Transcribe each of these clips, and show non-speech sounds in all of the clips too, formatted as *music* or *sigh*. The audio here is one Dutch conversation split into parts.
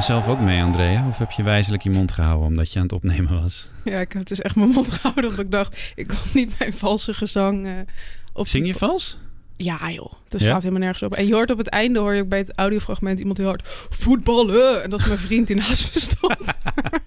Je zelf ook mee, Andrea? Of heb je wijzelijk je mond gehouden omdat je aan het opnemen was? Ja, ik heb dus echt mijn mond gehouden. Omdat ik dacht, ik kon niet mijn valse gezang uh, op... Zing je vals? Ja joh, dat slaat helemaal nergens op. En je hoort op het einde, hoor je ook bij het audiofragment iemand die hoort voetballen. En dat is mijn vriend die naast me stond.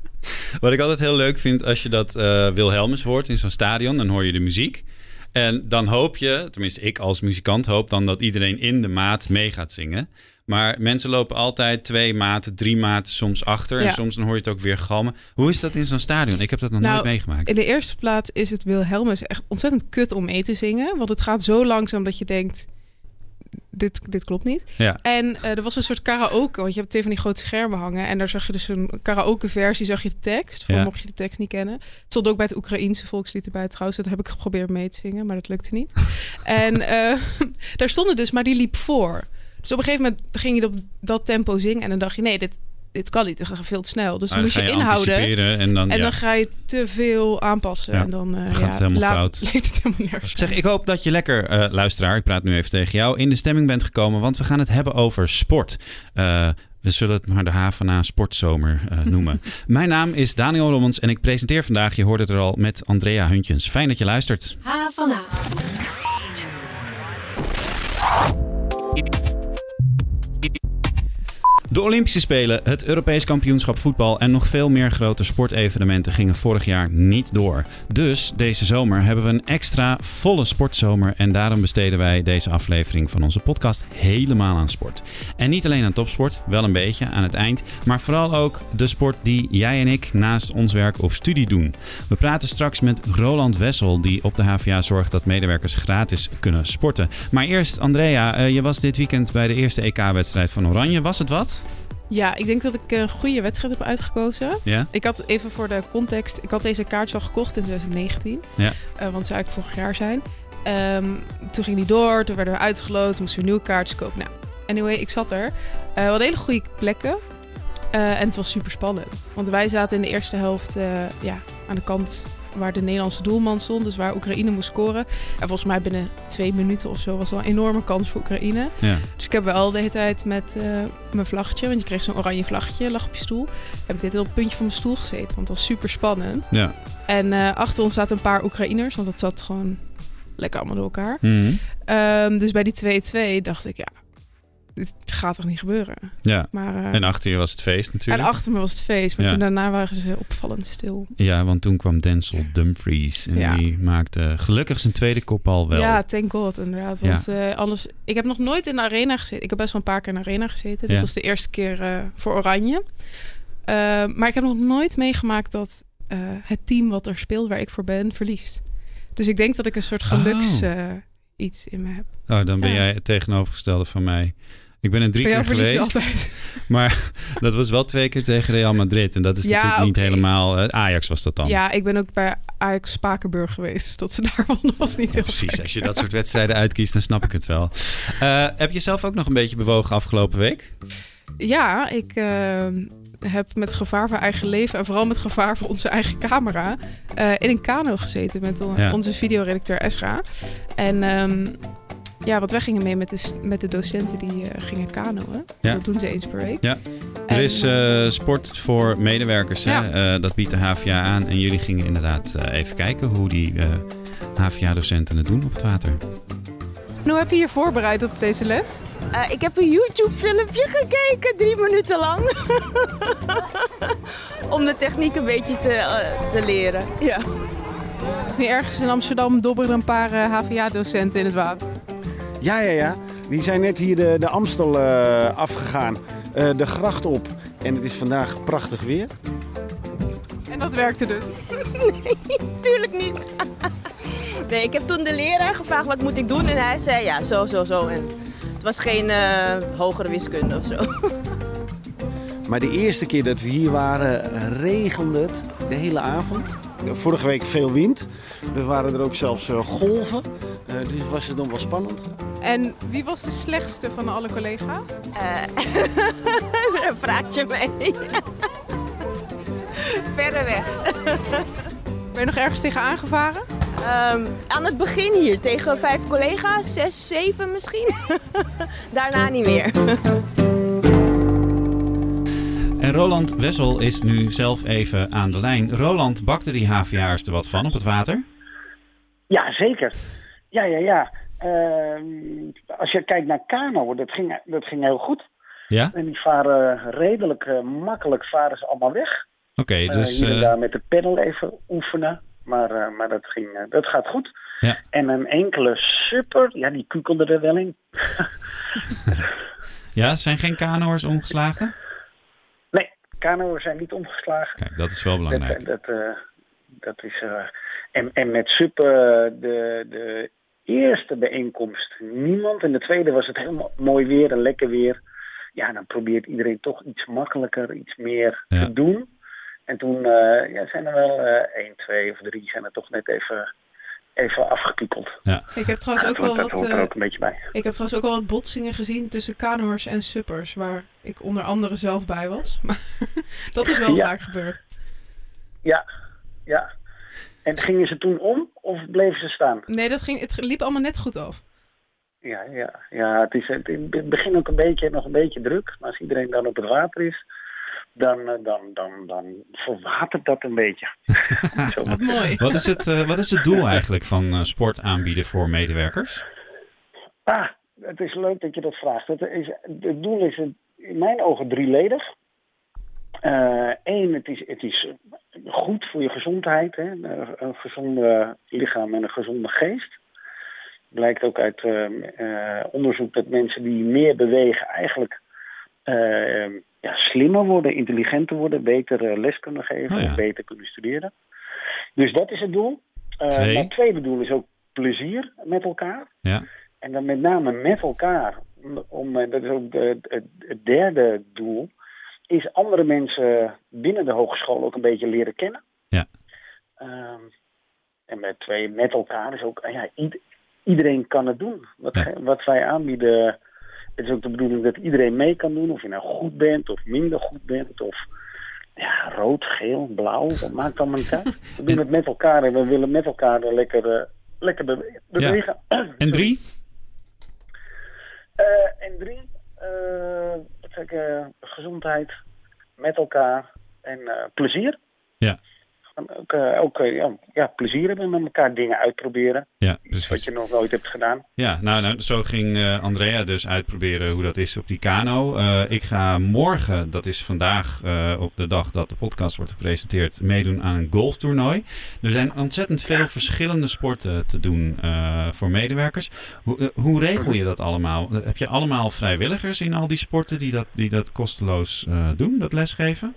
*laughs* Wat ik altijd heel leuk vind als je dat uh, Wilhelmus hoort in zo'n stadion, dan hoor je de muziek. En dan hoop je, tenminste ik als muzikant hoop dan dat iedereen in de maat mee gaat zingen. Maar mensen lopen altijd twee maten, drie maten soms achter. En soms dan hoor je het ook weer galmen. Hoe is dat in zo'n stadion? Ik heb dat nog nou, nooit meegemaakt. In de eerste plaats is het Wilhelmus echt ontzettend kut om mee te zingen. Want het gaat zo langzaam dat je denkt... Dit, dit klopt niet. Ja. En uh, er was een soort karaoke, want je hebt twee van die grote schermen hangen. En daar zag je dus een karaoke versie, zag je de tekst. Voor mocht je de tekst niet kennen. Het stond ook bij het Oekraïense volkslied erbij trouwens. Dat heb ik geprobeerd mee te zingen, maar dat lukte niet. *laughs* en uh, *laughs* daar stonden dus, maar die liep voor. Dus op een gegeven moment ging je op dat tempo zingen en dan dacht je, nee, dit, dit kan niet, dit gaat veel te snel. Dus dan moest je, je inhouden en dan, en dan ga je te veel aanpassen. En dan uh, gaat ja, het helemaal fout. *laughs* Leeft het helemaal nergens. Zeg, ik hoop dat je lekker, uh, luisteraar, ik praat nu even tegen jou, in de stemming bent gekomen, want we gaan het hebben over sport. Uh, we zullen het maar de HVA Sportzomer uh, *laughs* noemen. Mijn naam is Daniel Rommens en ik presenteer vandaag, je hoorde het er al, met Andrea Huntjens. Fijn dat je luistert. HVA. De Olympische Spelen, het Europees kampioenschap voetbal en nog veel meer grote sportevenementen gingen vorig jaar niet door. Dus deze zomer hebben we een extra volle sportzomer en daarom besteden wij deze aflevering van onze podcast helemaal aan sport. En niet alleen aan topsport, wel een beetje aan het eind, maar vooral ook de sport die jij en ik naast ons werk of studie doen. We praten straks met Roland Wessel, die op de HVA zorgt dat medewerkers gratis kunnen sporten. Maar eerst, Andrea, eh, je was dit weekend bij de eerste EK-wedstrijd van Oranje. Was het wat? Ja, ik denk dat ik een goede wedstrijd heb uitgekozen. Ja? Ik had even voor de context, ik had deze kaart al gekocht in 2019. Ja. Uh, want ze eigenlijk vorig jaar zijn. Um, toen ging die door, toen werden we uitgeloten, moesten we nieuwe kaartjes kopen. Nou, anyway, ik zat er. Uh, we hadden hele goede plekken. Uh, en het was super spannend. Want wij zaten in de eerste helft ja, aan de kant waar de Nederlandse doelman stond. Dus waar Oekraïne moest scoren. En volgens mij binnen twee minuten of zo was wel een enorme kans voor Oekraïne. Ja. Dus ik heb wel de hele tijd met uh, mijn vlaggetje, want je kreeg zo'n oranje vlaggetje, lag op je stoel. Heb ik dit op het puntje van mijn stoel gezeten, want dat was super spannend. Ja. En uh, achter ons zaten een paar Oekraïners, want dat zat gewoon lekker allemaal door elkaar. Mm -hmm. um, dus bij die 2-2 dacht ik, ja, dit gaat toch niet gebeuren. Ja. Maar, uh, en achter je was het feest natuurlijk. En achter me was het feest, maar Ja. toen daarna waren ze opvallend stil. Ja, want toen kwam Denzel Dumfries en Ja. die maakte gelukkig zijn tweede kopbal wel. Ja, thank god inderdaad. Want eh, anders, ik heb nog nooit in de arena gezeten. Ik heb best wel een paar keer in de arena gezeten. Dit was de eerste keer eh, voor Oranje. Eh, maar ik heb nog nooit meegemaakt dat eh, het team wat er speelt, waar ik voor ben, verliest. Dus ik denk dat ik een soort geluks Oh. eh, iets in me heb. Oh, dan ben jij het tegenovergestelde van mij. Ik ben er drie keer geweest. *laughs* Maar dat was wel twee keer tegen Real Madrid. En dat is Ja, natuurlijk niet helemaal... eh, Ajax was dat dan. Ja, ik ben ook bij Ajax Spakenburg geweest. Dus dat ze *laughs* daar wonnen was niet heel Precies, gek. als je dat soort wedstrijden uitkiest, dan snap ik het wel. Eh, heb je zelf ook nog een beetje bewogen afgelopen week? Ja, ik eh, heb met gevaar voor eigen leven en vooral met gevaar voor onze eigen camera in een kano gezeten met on- Ja. onze videoredacteur Esra. En ehm, ja, want wij gingen mee met de, met de docenten die eh, gingen kanoën. Ja. Dat doen ze eens per week. Ja. En, Er is eh, sport voor medewerkers. Hè? Ja. Eh, dat biedt de HVA aan. En jullie gingen inderdaad eh, even kijken hoe die eh, HVA-docenten het doen op het water. En hoe heb je je voorbereid op deze les? Eh, ik heb een YouTube-filmpje gekeken, drie minuten lang. *laughs* Om de techniek een beetje te, te leren. Ja. Dus niet ergens in Amsterdam dobberen een paar eh, HVA-docenten in het water. Ja, ja, ja. Die zijn net hier de, de Amstel eh, afgegaan. Eh, de gracht op. En het is vandaag prachtig weer. En dat werkte dus. *laughs* Tuurlijk niet. *laughs* nee, ik heb toen de leraar gevraagd wat moet ik doen. En hij zei ja, zo, zo, zo. En het was geen eh, hogere wiskunde of zo. *laughs* Maar de eerste keer dat we hier waren, regende het de hele avond. Vorige week veel wind. Er waren er ook zelfs eh, golven. Eh, dus was het dan wel spannend. En wie was de slechtste van alle collega's? *laughs* Daar vraagt je mee. Verder weg. Ben je nog ergens tegen aangevaren? Ehm, aan het begin hier tegen vijf collega's, zes, zeven misschien. *laughs* Daarna niet meer. En Roland Wessel is nu zelf even aan de lijn. Roland, bakte die HVA'ers er wat van op het water? Ja, zeker. Ja, ja, ja. Ehm, als je kijkt naar kano, dat ging, dat ging heel goed. Ja? En die varen redelijk eh, makkelijk, varen ze allemaal weg. Oké, Eh, dus... hier en eh, daar met de pedal even oefenen. Maar, maar dat, ging, dat gaat goed. Ja. En een enkele super, ja, die kukelde er wel in. *laughs* *laughs* ja, zijn geen kanoers omgeslagen? Kano's zijn niet omgeslagen. Kijk, dat is wel belangrijk. Dat, dat, eh, dat is, eh, en, en met super, de, de eerste bijeenkomst niemand. En de tweede was het helemaal mooi weer en lekker weer. Ja, dan probeert iedereen toch iets makkelijker, iets meer Ja. te doen. En toen eh, ja, zijn er wel eh één, twee of drie zijn er toch net even, even afgekiekeld. Ik heb trouwens ook wel wat, er eh, ook een beetje bij. ik heb trouwens ook wel wat botsingen gezien tussen kanoers en suppers, waar ik onder andere zelf bij was. *laughs* Maar dat is wel Ja. vaak gebeurd. Ja, ja. En gingen ze toen om of bleven ze staan? Nee, dat ging, het liep allemaal net goed af. Ja, ja, ja het is het in het begin ook een beetje, nog een beetje druk. Maar als iedereen dan op het water is, dan, eh, dan, dan, dan verwatert dat een beetje. *laughs* Zo. Wat mooi. Wat is het, eh, wat is het doel eigenlijk van eh, sport aanbieden voor medewerkers? Ah, het is leuk dat je dat vraagt. Het, is, het doel is in mijn ogen drieledig. Eén, het, is, het is goed voor je gezondheid. Hè? Een gezonde lichaam en een gezonde geest. Blijkt ook uit eh, eh, onderzoek dat mensen die meer bewegen eigenlijk eh, ja, slimmer worden, intelligenter worden, beter eh, les kunnen geven, Oh ja. beter kunnen studeren. Dus dat is het doel. Eh, Twee. maar het tweede doel is ook plezier met elkaar. Ja, En dan met name met elkaar, om, dat is ook de- het, het derde doel, is andere mensen binnen de hogeschool ook een beetje leren kennen. Ja. Ehm, en met twee, met elkaar is ook, ja, ied- iedereen kan het doen. Wat, Ja. wat wij aanbieden, het is ook de bedoeling dat iedereen mee kan doen. Of je nou goed bent of minder goed bent. Of ja, rood, geel, blauw, dat maakt allemaal niet uit. We doen het met elkaar en we willen met elkaar er lekker, eh, lekker be- bewegen. en drie? Eh, en drie, wat zeg ik, eh, gezondheid met elkaar en plezier. Ja. Ook, eh, ook eh, ja, ja, plezier hebben met elkaar dingen uitproberen. Ja, Wat precies. je nog nooit hebt gedaan. Ja, nou, nou zo ging eh, Andrea dus uitproberen hoe dat is op die kano. Ik ga morgen, dat is vandaag op de dag dat de podcast wordt gepresenteerd, meedoen aan een golftoernooi. Er zijn ontzettend veel verschillende sporten te doen voor medewerkers. Hoe, hoe regel je dat allemaal? Heb je allemaal vrijwilligers in al die sporten die dat, die dat kosteloos doen, dat lesgeven?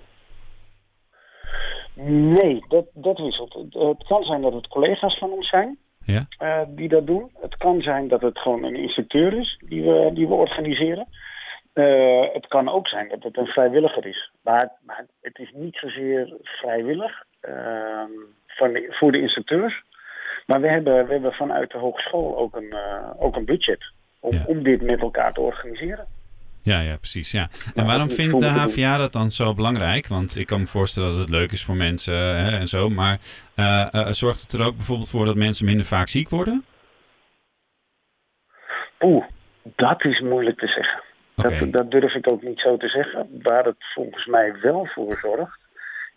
Nee, dat, dat wisselt. Het, het kan zijn dat het collega's van ons zijn Ja, eh, die dat doen. Het kan zijn dat het gewoon een instructeur is die we, die we organiseren. Eh, het kan ook zijn dat het een vrijwilliger is. Maar, maar het is niet zozeer vrijwillig ehm, van de- voor de instructeurs. Maar we hebben, we hebben vanuit de hogeschool ook een, eh, ook een budget om, Ja. om dit met elkaar te organiseren. Ja, ja precies. Ja. En waarom vindt de HVA dat dan zo belangrijk? Want ik kan me voorstellen dat het leuk is voor mensen hè, en zo. Maar eh, eh, zorgt het er ook bijvoorbeeld voor dat mensen minder vaak ziek worden? Oeh, dat is moeilijk te zeggen. Dat, dat durf ik ook niet zo te zeggen. Waar het volgens mij wel voor zorgt,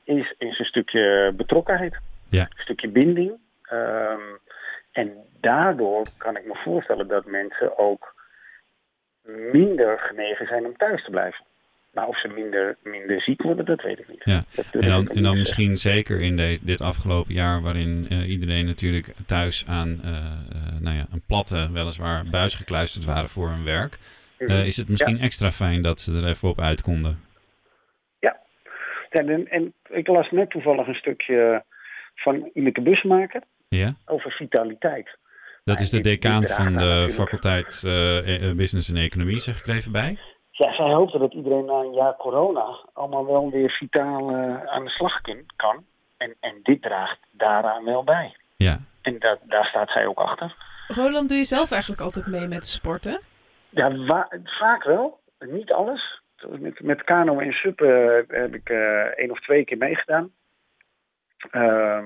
is, is een stukje betrokkenheid. Ja. Een stukje binding. Ehm, en daardoor kan ik me voorstellen dat mensen ook minder genegen zijn om thuis te blijven. Maar of ze minder, minder ziek worden, dat weet ik niet. Ja. Dat En dan, en misschien zeker in de, dit afgelopen jaar, waarin eh, iedereen natuurlijk thuis aan eh, nou ja, een platte, weliswaar buis gekluisterd waren voor hun werk. Eh, is het misschien extra fijn dat ze er even op uit konden? Ja, en, en ik las net toevallig een stukje van Ineke Busmaker Ja? over vitaliteit. Dat is de decaan van de faculteit eh, eh, Business en Economie, zeg ik er even bij. Ja, zij hoopte dat iedereen na een jaar corona allemaal wel weer vitaal eh, aan de slag kan. En, en dit draagt daaraan wel bij. Ja, En dat, daar staat zij ook achter. Roland, doe je zelf eigenlijk altijd mee met sporten? Ja, wa- vaak wel. Niet alles. Met, met kano en sup heb ik eh één of twee keer meegedaan. Ehm,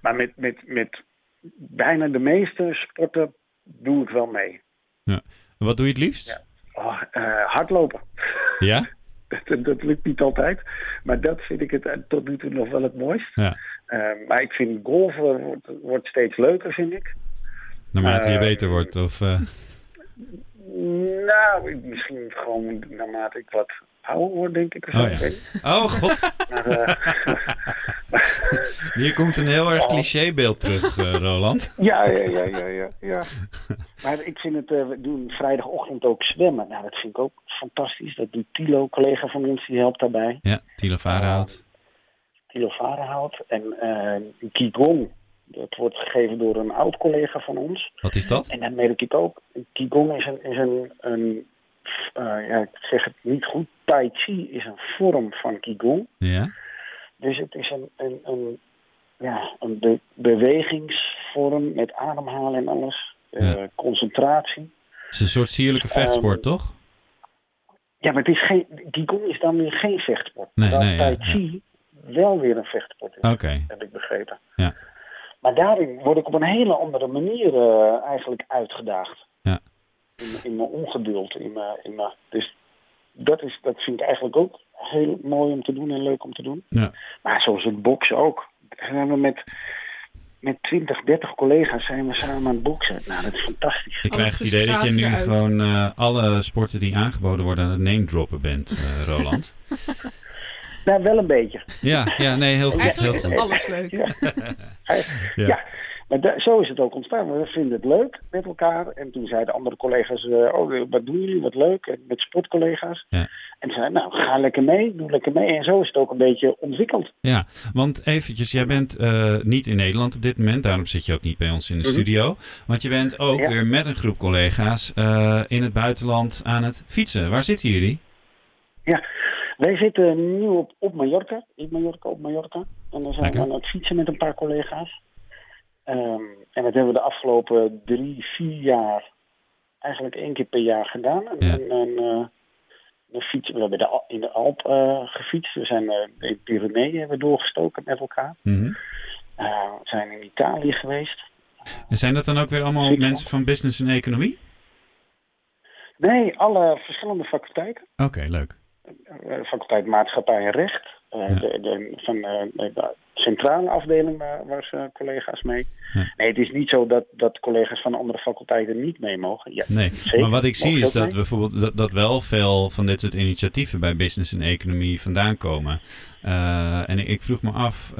maar met, met, met bijna de meeste sporten doe ik wel mee. wat doe je het liefst? Oh, eh, hardlopen. Ja? *laughs* Dat, dat, lukt niet altijd. Maar dat vind ik het tot nu toe nog wel het mooist. Ja. maar ik vind golven wordt, wordt steeds leuker, vind ik. Naarmate je beter wordt? Of, Nou, misschien gewoon naarmate ik wat ouder word, denk ik. Of oh, ja. oh, god. Maar, *laughs* Hier komt een heel erg clichébeeld terug, uh, Roland. Ja, ja, ja, ja, ja, ja. Maar ik vind het, uh, we doen vrijdagochtend ook zwemmen. Nou, dat vind ik ook fantastisch. Dat doet Tilo, collega van ons, die helpt daarbij. Ja, Tilo Varenhout. Tilo Varenhout. En uh, Qigong, dat wordt gegeven door een oud collega van ons. Wat is dat? En dan merk ik ook, Qigong is een, is een, een ja, ik zeg het niet goed, Tai Chi is een vorm van Qigong. Ja. Dus het is een, een, een ja, een be bewegingsvorm met ademhalen en alles. Uh, ja. Concentratie. Het is een soort sierlijke vechtsport, um, toch? Ja, maar het is geen, Qigong is dan weer geen vechtsport. Nee, nee, Tai Chi ja, wel weer een vechtsport is, okay. heb ik begrepen. Ja. Maar daarin word ik op een hele andere manier uh, eigenlijk uitgedaagd. Ja. In, in mijn ongeduld. In mijn, in mijn, dus dat, is, dat vind ik eigenlijk ook heel mooi om te doen en leuk om te doen. Ja. Maar zoals het boksen ook. Zijn we met, met 20, 30 collega's zijn we samen aan het boksen. Nou, dat is fantastisch. Ik krijg het idee dat je nu eruit. gewoon uh, alle sporten die aangeboden worden aan het name droppen bent, uh, Roland. *laughs* Nou, wel een beetje. Ja, ja nee, heel goed. Eigenlijk heel is goed. alles leuk. Ja, ja. ja. Maar zo is het ook ontstaan. We vinden het leuk met elkaar. En toen zeiden andere collega's, uh, oh, wat doen jullie, wat leuk. En met sportcollega's. Ja. En zeiden, nou, ga lekker mee, doe lekker mee. En zo is het ook een beetje ontwikkeld. Ja, want eventjes, jij bent uh, niet in Nederland op dit moment. Daarom zit je ook niet bij ons in de -hmm. studio. Want je bent ook ja. weer met een groep collega's uh, in het buitenland aan het fietsen. Waar zitten jullie? Ja, wij zitten nu op, op Mallorca, in Mallorca, op Mallorca. En dan zijn we aan het fietsen met een paar collega's. Um, en dat hebben we de afgelopen drie, vier jaar eigenlijk één keer per jaar gedaan. En, ja. en, en uh, we, fietsen, we hebben de, in de Alp uh, gefietst. We zijn in de Pyreneeën hebben doorgestoken met elkaar. Mm -hmm. we zijn in Italië geweest. En zijn dat dan ook weer allemaal mensen van business en economie? Nee, alle verschillende faculteiten. Oké, okay, leuk faculteit maatschappij en recht. Ja. de, de, van uh, de centrale afdeling waar, waar ze collega's mee. Ja. Nee, het is niet zo dat, dat collega's van andere faculteiten niet mee mogen. Ja, nee, zeker, maar wat ik zie is dat mee. bijvoorbeeld dat, dat wel veel van dit soort initiatieven bij business en economie vandaan komen. Uh, en ik vroeg me af,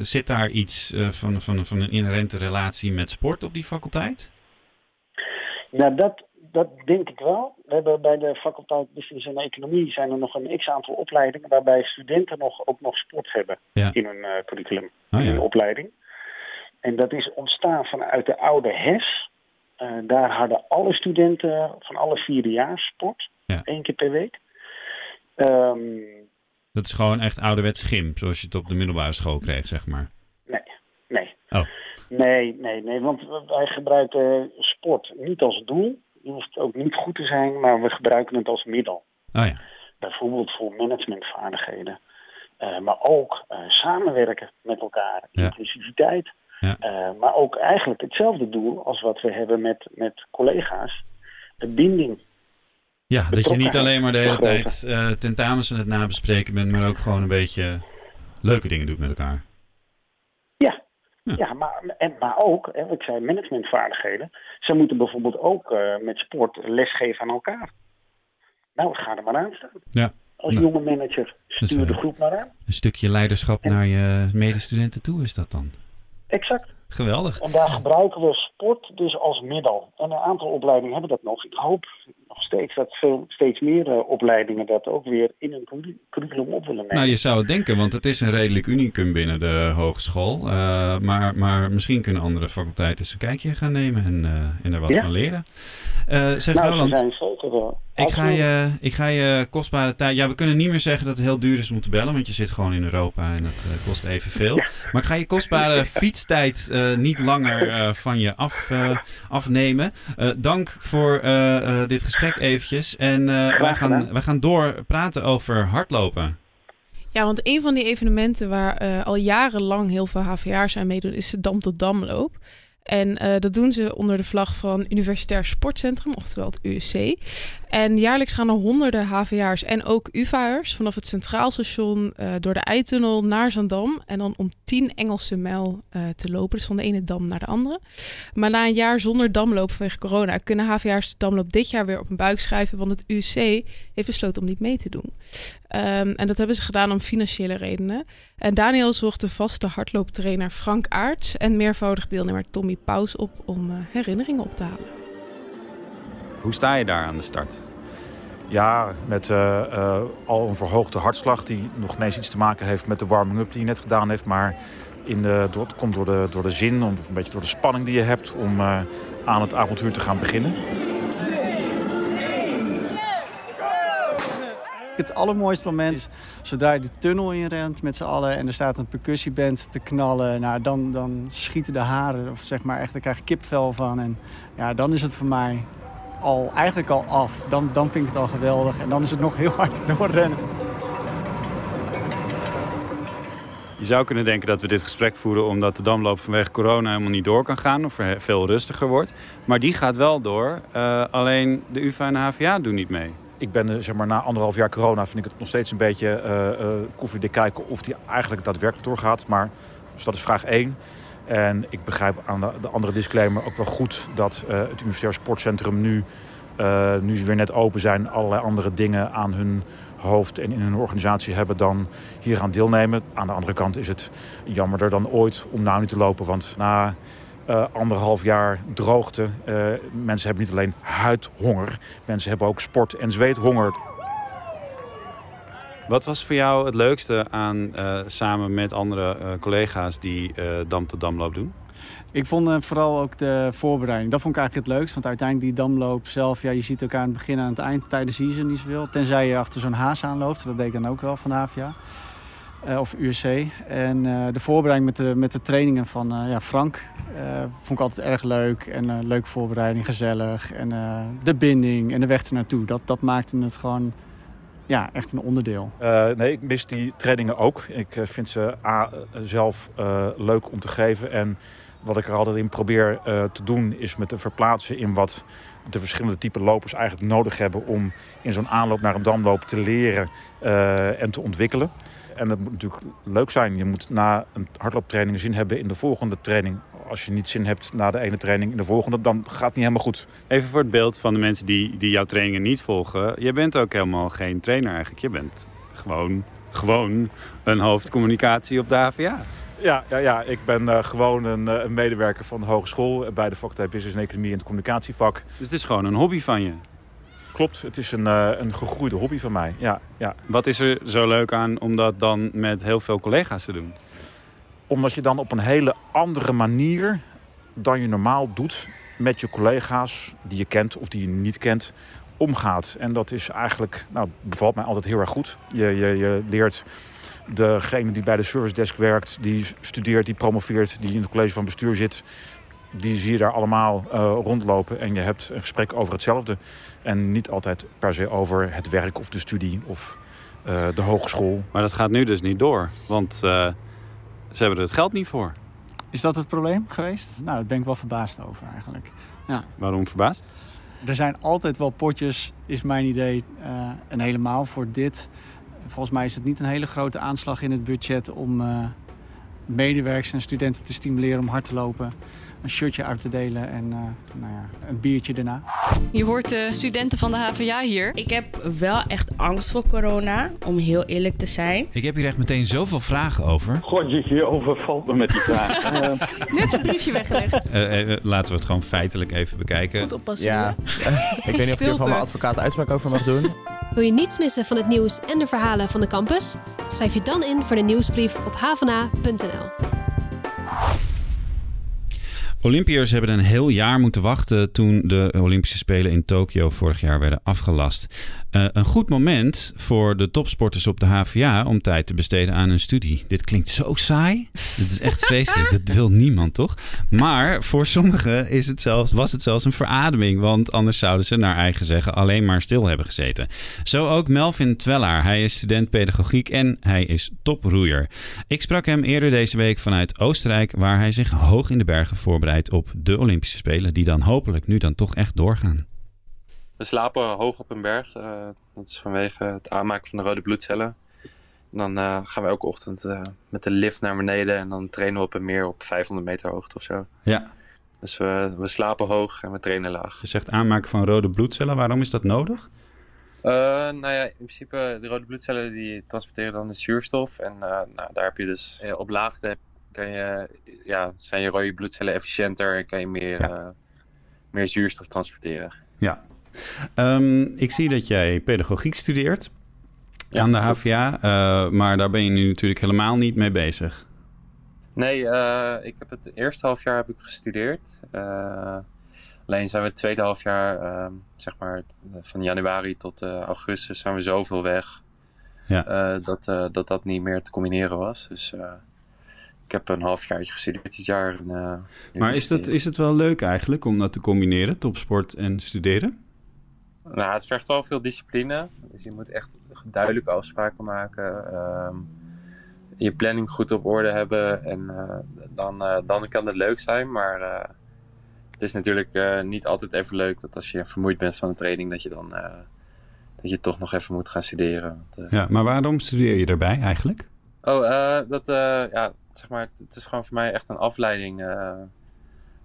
zit daar iets van, van, van een inherente relatie met sport op die faculteit? Nou, dat, dat denk ik wel. We hebben bij de faculteit Business en Economie zijn er nog een x-aantal opleidingen waarbij studenten nog, ook nog sport hebben ja. in hun uh, curriculum, oh, ja. in hun opleiding. En dat is ontstaan vanuit de oude HES. Uh, daar hadden alle studenten van alle vierde jaar sport, ja. één keer per week. Um, dat is gewoon echt ouderwets gym, zoals je het op de middelbare school kreeg, zeg maar. Nee, nee. Oh. Nee, nee, nee, want wij gebruiken sport niet als doel hoeft ook niet goed te zijn, maar we gebruiken het als middel. Oh ja. Bijvoorbeeld voor managementvaardigheden. Uh, maar ook uh, samenwerken met elkaar, Ja. inclusiviteit. Ja. Uh, maar ook eigenlijk hetzelfde doel als wat we hebben met, met collega's. De binding. Ja, dat je niet alleen maar de hele tijd eh, tentamens aan het nabespreken bent, maar ook gewoon een beetje leuke dingen doet met elkaar. Ja, Ja. ja. maar, en, maar ook, hè, ik zei managementvaardigheden. Ze moeten bijvoorbeeld ook eh, met sport lesgeven aan elkaar. Nou, ga er maar aan staan. Ja. Als Nou, jonge manager, stuur de groep maar aan. Een stukje leiderschap naar je medestudenten toe is dat dan. Exact. Geweldig. En daar gebruiken we sport dus als middel. En een aantal opleidingen hebben dat nog. Ik hoop nog steeds dat veel, steeds meer uh, opleidingen dat ook weer in een curri- curriculum op willen nemen. Nou, je zou het denken, want het is een redelijk unicum binnen de hogeschool. Uh, maar, maar misschien kunnen andere faculteiten eens een kijkje gaan nemen en, uh, en er wat Ja. van leren. Zeg nou, Roland, zijn zeker ik ga, je, ik ga je kostbare tijd... Ja, we kunnen niet meer zeggen dat het heel duur is om te bellen, want je zit gewoon in Europa en dat kost evenveel. Ja. Maar ik ga je kostbare *laughs* fietstijd niet langer uh, van je af, uh, afnemen. Uh, dank voor uh, uh, dit gesprek eventjes. En uh, wij, gaan, wij gaan door praten over hardlopen. Ja, want een van die evenementen waar uh, al jarenlang heel veel HVA's aan meedoen... is de Dam tot Damloop. En uh, dat doen ze onder de vlag van Universitair Sportcentrum, oftewel het USC. En jaarlijks gaan er honderden HVA'ers en ook UvA'ers vanaf het Centraal Station uh, door de Eitunnel naar Zandam. En dan om 10 Engelse mijl uh, te lopen. Dus van de ene dam naar de andere. Maar na een jaar zonder damloop vanwege corona kunnen HVA'ers de damloop dit jaar weer op een buik schrijven. Want het UC heeft besloten om niet mee te doen. Um, en dat hebben ze gedaan om financiële redenen. En Daniel zocht de vaste hardlooptrainer Frank Aerts en meervoudig deelnemer Tommy Paus op om uh, herinneringen op te halen. Hoe sta je daar aan de start? Ja, met uh, uh, al een verhoogde hartslag die nog ineens iets te maken heeft met de warming-up die je net gedaan heeft. Maar in de, door, het komt door de, door de zin, of een beetje door de spanning die je hebt om uh, aan het avontuur te gaan beginnen. Het allermooiste moment is zodra je de tunnel inrent met z'n allen en er staat een percussieband te knallen. Nou, dan, dan schieten de haren, of zeg maar echt, daar krijg je kipvel van. En ja, dan is het voor mij al, eigenlijk al af. Dan, dan vind ik het al geweldig. En dan is het nog heel hard *laughs* doorrennen. Je zou kunnen denken dat we dit gesprek voeren omdat de damloop vanwege corona helemaal niet door kan gaan of er veel rustiger wordt. Maar die gaat wel door. Uh, alleen de UvA en de HVA doen niet mee. Ik ben zeg maar, na anderhalf jaar corona vind ik het nog steeds een beetje uh, uh, koffiedik kijken of die eigenlijk daadwerkelijk doorgaat. Maar dus dat is vraag 1. En ik begrijp aan de, de andere disclaimer ook wel goed dat uh, het Universitair Sportcentrum nu, uh, nu ze weer net open zijn, allerlei andere dingen aan hun hoofd en in hun organisatie hebben dan hier aan deelnemen. Aan de andere kant is het jammerder dan ooit om nou niet te lopen. Want na uh, anderhalf jaar droogte, mensen hebben niet alleen huidhonger, mensen hebben ook sport- en zweethonger. Wat was voor jou het leukste aan uh, samen met andere uh, collega's die uh, dam tot damloop doen? Ik vond vooral ook de voorbereiding. Dat vond ik eigenlijk het leukst. Want uiteindelijk die damloop zelf, ja, je ziet elkaar aan het begin en aan het eind tijdens de season niet zoveel. Tenzij je achter zo'n haas aanloopt. Dat deed ik dan ook wel van de HVA. of USC. En de voorbereiding met de, met de trainingen van ja, Frank vond ik altijd erg leuk. En leuke voorbereiding, gezellig. En de binding en de weg ernaartoe. Dat, dat maakte het gewoon ja, echt een onderdeel. Uh, nee, ik mis die trainingen ook. Ik uh, vind ze A, zelf uh, leuk om te geven. En wat ik er altijd in probeer te doen, is me te verplaatsen in wat de verschillende type lopers eigenlijk nodig hebben om in zo'n aanloop naar een damloop te leren en te ontwikkelen. En dat moet natuurlijk leuk zijn. Je moet na een hardlooptraining zin hebben in de volgende training. Als je niet zin hebt na de ene training in de volgende, dan gaat het niet helemaal goed. Even voor het beeld van de mensen die, die jouw trainingen niet volgen. Je bent ook helemaal geen trainer eigenlijk. Je bent gewoon, gewoon een hoofdcommunicatie op de HVA. Ja, ja, ja. ik ben uh, gewoon een, uh, een, medewerker van de hogeschool bij de faculteit Business en Economie en het communicatievak. Dus het is gewoon een hobby van je? Klopt, het is een, uh, een gegroeide hobby van mij. Ja, ja. Wat is er zo leuk aan om dat dan met heel veel collega's te doen? Omdat je dan op een hele andere manier dan je normaal doet met je collega's die je kent of die je niet kent omgaat. En dat is eigenlijk, nou, bevalt mij altijd heel erg goed. Je, je, je leert degene die bij de service desk werkt, die studeert, die promoveert, die in het college van bestuur zit, die zie je daar allemaal uh, rondlopen en je hebt een gesprek over hetzelfde. En niet altijd per se over het werk of de studie of uh, de hogeschool. Maar dat gaat nu dus niet door, want uh, ze hebben er het geld niet voor. Is dat het probleem geweest? Nou, daar ben ik wel verbaasd over eigenlijk. Ja. Waarom verbaasd? Er zijn altijd wel potjes, is mijn idee. en helemaal voor dit. Volgens mij is het niet een hele grote aanslag in het budget om medewerkers en studenten te stimuleren om hard te lopen een shirtje uit te delen en uh, nou ja, een biertje daarna. Je hoort de studenten van de HVA hier. Ik heb wel echt angst voor corona, om heel eerlijk te zijn. Ik heb hier echt meteen zoveel vragen over. God, je overvalt me met die vragen. *laughs* uh, Net zo'n briefje weggelegd. Uh, laten we het gewoon feitelijk even bekijken. Goed oppassen. Ja, *laughs* ik weet niet of ik er van mijn advocaat uitspraak over mag doen. Wil je niets missen van het nieuws en de verhalen van de campus? Schrijf je dan in voor de nieuwsbrief op havana.nl. Olympiërs hebben een heel jaar moeten wachten toen de Olympische Spelen in Tokio vorig jaar werden afgelast. Uh, een goed moment voor de topsporters op de HVA om tijd te besteden aan een studie. Dit klinkt zo saai. Dit is echt vreselijk. *laughs* Dat wil niemand, toch? Maar voor sommigen is het zelfs, was het zelfs een verademing. Want anders zouden ze naar eigen zeggen alleen maar stil hebben gezeten. Zo ook Melvin Twellaar. Hij is student pedagogiek en hij is toproeier. Ik sprak hem eerder deze week vanuit Oostenrijk, waar hij zich hoog in de bergen voorbereidt op de Olympische Spelen, die dan hopelijk nu dan toch echt doorgaan. we slapen hoog op een berg. dat is vanwege het aanmaken van de rode bloedcellen. dan gaan we elke ochtend met de lift naar beneden en dan trainen we op een meer op 500 meter hoogte of zo. Ja. Dus we, we slapen hoog en we trainen laag. Je zegt aanmaken van rode bloedcellen. Waarom is dat nodig? Uh, nou ja, in principe, de rode bloedcellen die transporteren dan de zuurstof. En uh, nou, daar heb je dus op laagte kan je, ja, zijn je rode bloedcellen efficiënter en kan je meer, uh, meer zuurstof transporteren. Ja. Um, ik zie dat jij pedagogiek studeert ja, aan de HVA, maar daar ben je nu natuurlijk helemaal niet mee bezig. Nee, uh, ik heb het eerste half jaar heb ik gestudeerd. Alleen zijn we het tweede half jaar, uh, zeg maar van januari tot eh, augustus, zijn we zoveel weg. Ja. dat, dat dat niet meer te combineren was. Dus ik heb een half jaar gestudeerd dit jaar. En, maar is, dat, is het wel leuk eigenlijk om dat te combineren, topsport en studeren? Nou, het vergt wel veel discipline. Dus je moet echt duidelijke afspraken maken. Ehm, je planning goed op orde hebben. En eh, dan, uh, dan kan het leuk zijn. Maar het is natuurlijk niet altijd even leuk dat als je vermoeid bent van de training, dat je dan dat je toch nog even moet gaan studeren. Want, ja, maar waarom studeer je erbij eigenlijk? Oh, dat, ja, zeg maar, het is gewoon voor mij echt een afleiding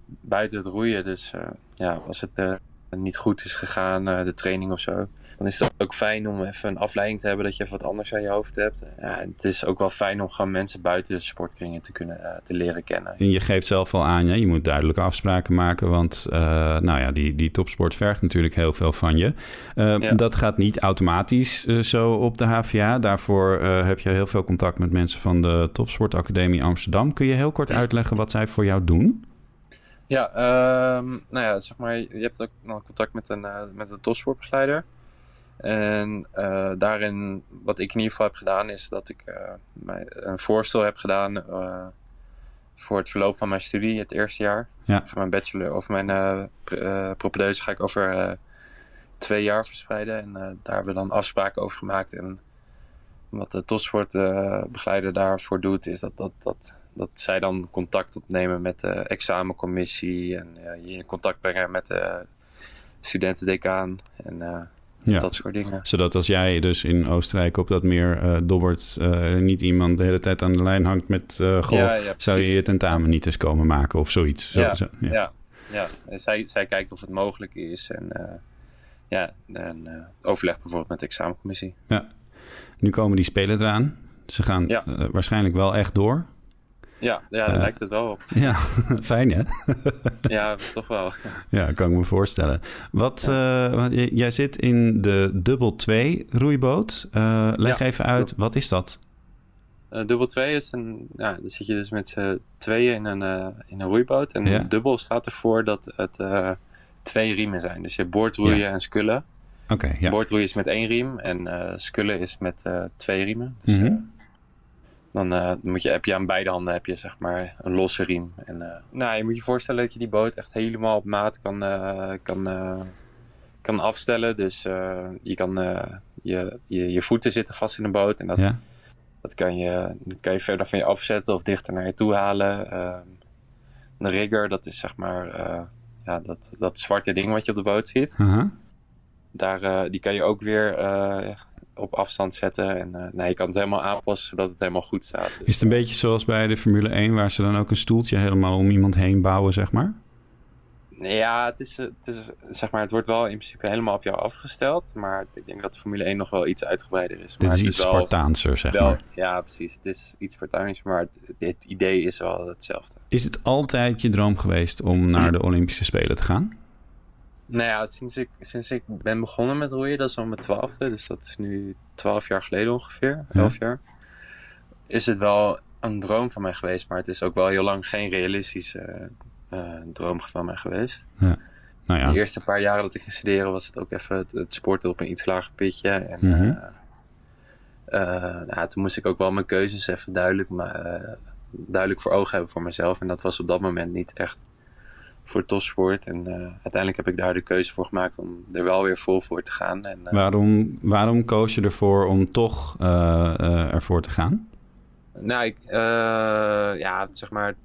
buiten het roeien. Dus ja, als het niet goed is gegaan, de training of zo, dan is het ook fijn om even een afleiding te hebben dat je even wat anders aan je hoofd hebt. Ja, het is ook wel fijn om gewoon mensen buiten de sportkringen te kunnen uh, te leren kennen. En je geeft zelf al aan, ja, je moet duidelijke afspraken maken, want uh, nou ja, die, die topsport vergt natuurlijk heel veel van je. Uh, ja. Dat gaat niet automatisch zo op de HVA. Daarvoor heb je heel veel contact met mensen van de Topsportacademie Amsterdam. Kun je heel kort uitleggen wat zij voor jou doen? Ja, nou ja, zeg maar, je hebt ook nog contact met een, met een topsportbegeleider. En uh, daarin, wat ik in ieder geval heb gedaan, is dat ik uh, mij een voorstel heb gedaan uh, voor het verloop van mijn studie, het eerste jaar. Ja. Mijn bachelor of mijn propedeuse ga ik over twee jaar verspreiden. En daar hebben we dan afspraken over gemaakt. En wat de topsportbegeleider daarvoor doet, is dat, dat, dat, dat zij dan contact opnemen met de examencommissie. En je in contact brengen met de studentendecaan. En ja. Dat soort dingen. Zodat als jij dus in Oostenrijk op dat meer uh, dobbert, uh, niet iemand de hele tijd aan de lijn hangt met uh, goh, ja, ja, zou je je tentamen niet eens komen maken of zoiets. Zo, ja, zo, ja. ja. En zij, zij kijkt of het mogelijk is en ja, en overleg bijvoorbeeld met de examencommissie. Ja. Nu komen die spelen eraan. Ze gaan waarschijnlijk wel echt door. Ja, ja daar uh, lijkt het wel op. Ja, *laughs* fijn hè? *laughs* ja, toch wel. Ja, kan ik me voorstellen. Wat, ja. uh, jij zit in de dubbel 2 roeiboot. Uh, leg ja, even uit, wat is dat? dubbel 2 is een, ja, dan zit je dus met z'n tweeën in een, in een roeiboot. En ja. dubbel staat ervoor dat het twee riemen zijn. Dus je hebt boordroeien en skullen. Oké, okay, ja. Boordroeien is met één riem en skullen is met twee riemen. Dus, mm -hmm. Dan uh, moet je, heb je aan beide handen heb je, zeg maar, een losse riem. En, uh, nou, je moet je voorstellen dat je die boot echt helemaal op maat kan, uh, kan, kan afstellen. Dus je kan je, je, je, voeten zitten vast in de boot. En dat, ja. dat, kan je, dat kan je verder van je afzetten of dichter naar je toe halen. Ehm, de rigger, dat is zeg maar ja, dat, dat zwarte ding wat je op de boot ziet. -huh. Daar, die kan je ook weer op afstand zetten. En uh, nee, je kan het helemaal aanpassen zodat het helemaal goed staat. Dus, is het een beetje zoals bij de Formule 1, waar ze dan ook een stoeltje helemaal om iemand heen bouwen, zeg maar? Ja, het, is, het, is, zeg maar, het wordt wel in principe helemaal op jou afgesteld. Maar ik denk dat de Formule 1 nog wel iets uitgebreider is. Dit maar is iets wel, Spartaanser, zeg wel, maar. Ja, precies. Het is iets Spartaans, maar het, het, idee is wel hetzelfde. Is het altijd je droom geweest om naar de Olympische Spelen te gaan? Nou ja, sinds ik, sinds ik ben begonnen met roeien, dat is al mijn twaalfde, dus dat is nu twaalf jaar geleden ongeveer, elf jaar, is het wel een droom van mij geweest, maar het is ook wel heel lang geen realistische uh, droom van mij geweest. Ja. Nou ja. De eerste paar jaren dat ik ging studeren was het ook even het, het sporten op een iets lager pitje. En uh, uh, nou, toen moest ik ook wel mijn keuzes even duidelijk, maar, duidelijk voor ogen hebben voor mezelf. En dat was op dat moment niet echt voor topsport. En uh, uiteindelijk heb ik daar de keuze voor gemaakt om er wel weer vol voor te gaan. En, uh, waarom, waarom koos je ervoor om toch uh, ervoor te gaan? Nou, ik, ja, zeg maar,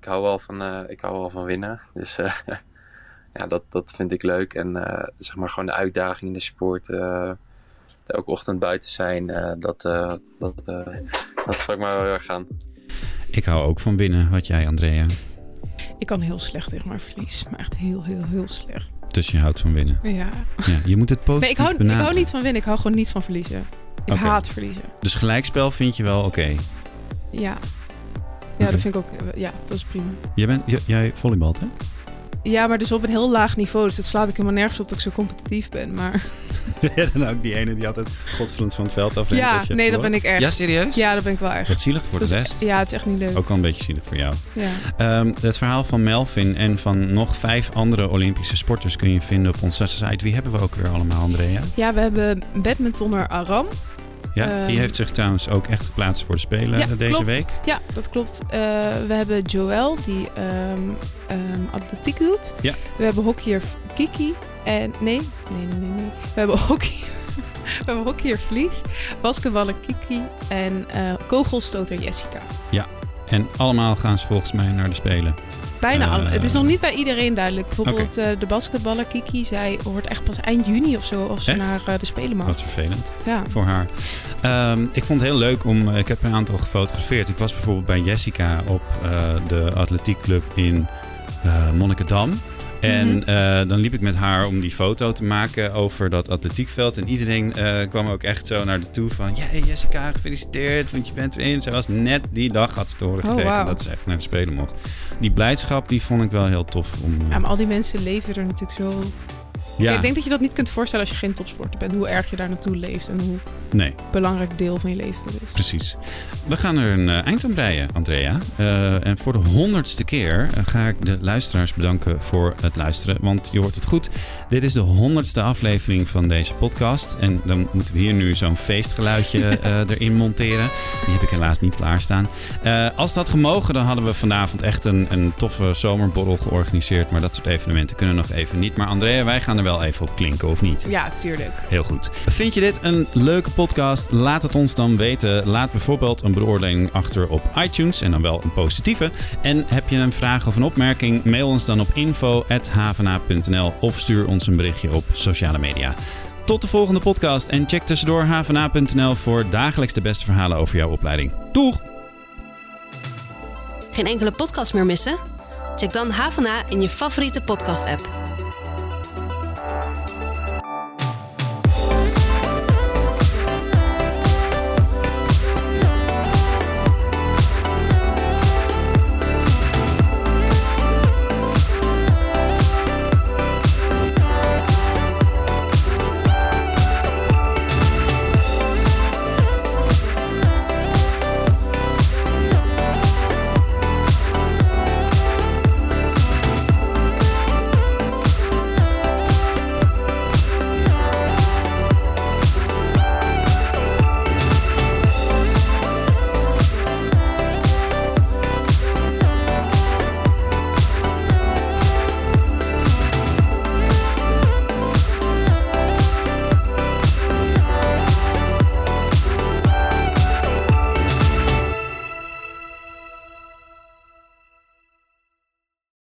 ik hou wel van, ik hou wel van winnen. Dus *laughs* ja, dat, dat vind ik leuk. En zeg maar gewoon de uitdaging in de sport. elke ochtend buiten zijn. dat, dat, dat sprak mij wel heel erg aan. Ik hou ook van winnen. Wat jij, Andrea? Ik kan heel slecht tegen mijn verlies. Maar echt heel, heel, heel slecht. Dus je houdt van winnen? Ja. ja je moet het positief nee, ik hou, benaderen. Ik hou niet van winnen. Ik hou gewoon niet van verliezen. Ik haat verliezen. Dus gelijkspel vind je wel oké? Ja. Ja, dat vind ik ook... Ja, dat is prima. Jij, bent, jij volleybalt, hè? Ja, maar dus op een heel laag niveau. Dus het slaat ik helemaal nergens op dat ik zo competitief ben. Maar... *laughs* ja, dan ook die ene die altijd godverdomme van het veld afrent. Ja, nee, dat ben ik echt. Ja, serieus? Ja, dat ben ik wel echt. Wat zielig voor de rest. Ja, het is echt niet leuk. Ook wel een beetje zielig voor jou. Ja. Um, het verhaal van Melvin en van nog vijf andere Olympische sporters kun je vinden op onze site. Wie hebben we ook weer allemaal, Andrea? Ja, we hebben badmintonner Aram. Ja, die ehm, heeft zich trouwens ook echt geplaatst voor de Spelen deze week. Ja, dat klopt. Uh, we hebben Joël, die um, um, atletiek doet. Ja. We hebben hockeyer Kiki. En nee, nee, nee, nee. nee. We hebben hockey. *laughs* we hebben hockeyer Vlies, basketballer Kiki en uh, kogelstoter Jessica. Ja, en allemaal gaan ze volgens mij naar de Spelen. Bijna uh, Het is nog niet bij iedereen duidelijk. Bijvoorbeeld okay. uh, de basketballer Kiki, zij hoort echt pas eind juni of zo of ze echt? naar uh, de Spelen mag. Wat vervelend ja. voor haar. Um, ik vond het heel leuk om, ik heb een aantal gefotografeerd. Ik was bijvoorbeeld bij Jessica op de atletiekclub in Monnikendam. En mm -hmm. dan liep ik met haar om die foto te maken over dat atletiekveld. En iedereen uh, kwam ook echt zo naar de toe van... Hey Jessica, gefeliciteerd, want je bent erin. Zij was net die dag, had ze te horen gekregen, oh, wow. dat ze echt naar de Spelen mocht. Die blijdschap, die vond ik wel heel tof. Om, uh... Ja, maar al die mensen leven er natuurlijk zo... Ja. Ik denk dat je dat niet kunt voorstellen als je geen topsporter bent. Hoe erg je daar naartoe leeft en hoe nee. belangrijk deel van je leven dat is. Precies. We gaan er een uh, eind aan breien, Andrea. Uh, en voor de honderdste keer uh, ga ik de luisteraars bedanken voor het luisteren. Want je hoort het goed. Dit is de honderdste aflevering van deze podcast. En dan moeten we hier nu zo'n feestgeluidje *laughs* erin monteren. Die heb ik helaas niet klaarstaan. als dat gemogen, dan hadden we vanavond echt een, een toffe zomerborrel georganiseerd. Maar dat soort evenementen kunnen nog even niet. Maar Andrea, wij gaan er wel even op klinken, of niet? Ja, tuurlijk. Heel goed. Vind je dit een leuke podcast? Laat het ons dan weten. Laat bijvoorbeeld een beoordeling achter op iTunes en dan wel een positieve. En heb je een vraag of een opmerking? Mail ons dan op info.havena.nl of stuur ons een berichtje op sociale media. Tot de volgende podcast en check tussendoor havena.nl voor dagelijks de beste verhalen over jouw opleiding. Doeg! Geen enkele podcast meer missen? Check dan Havena in je favoriete podcast-app. Thank you.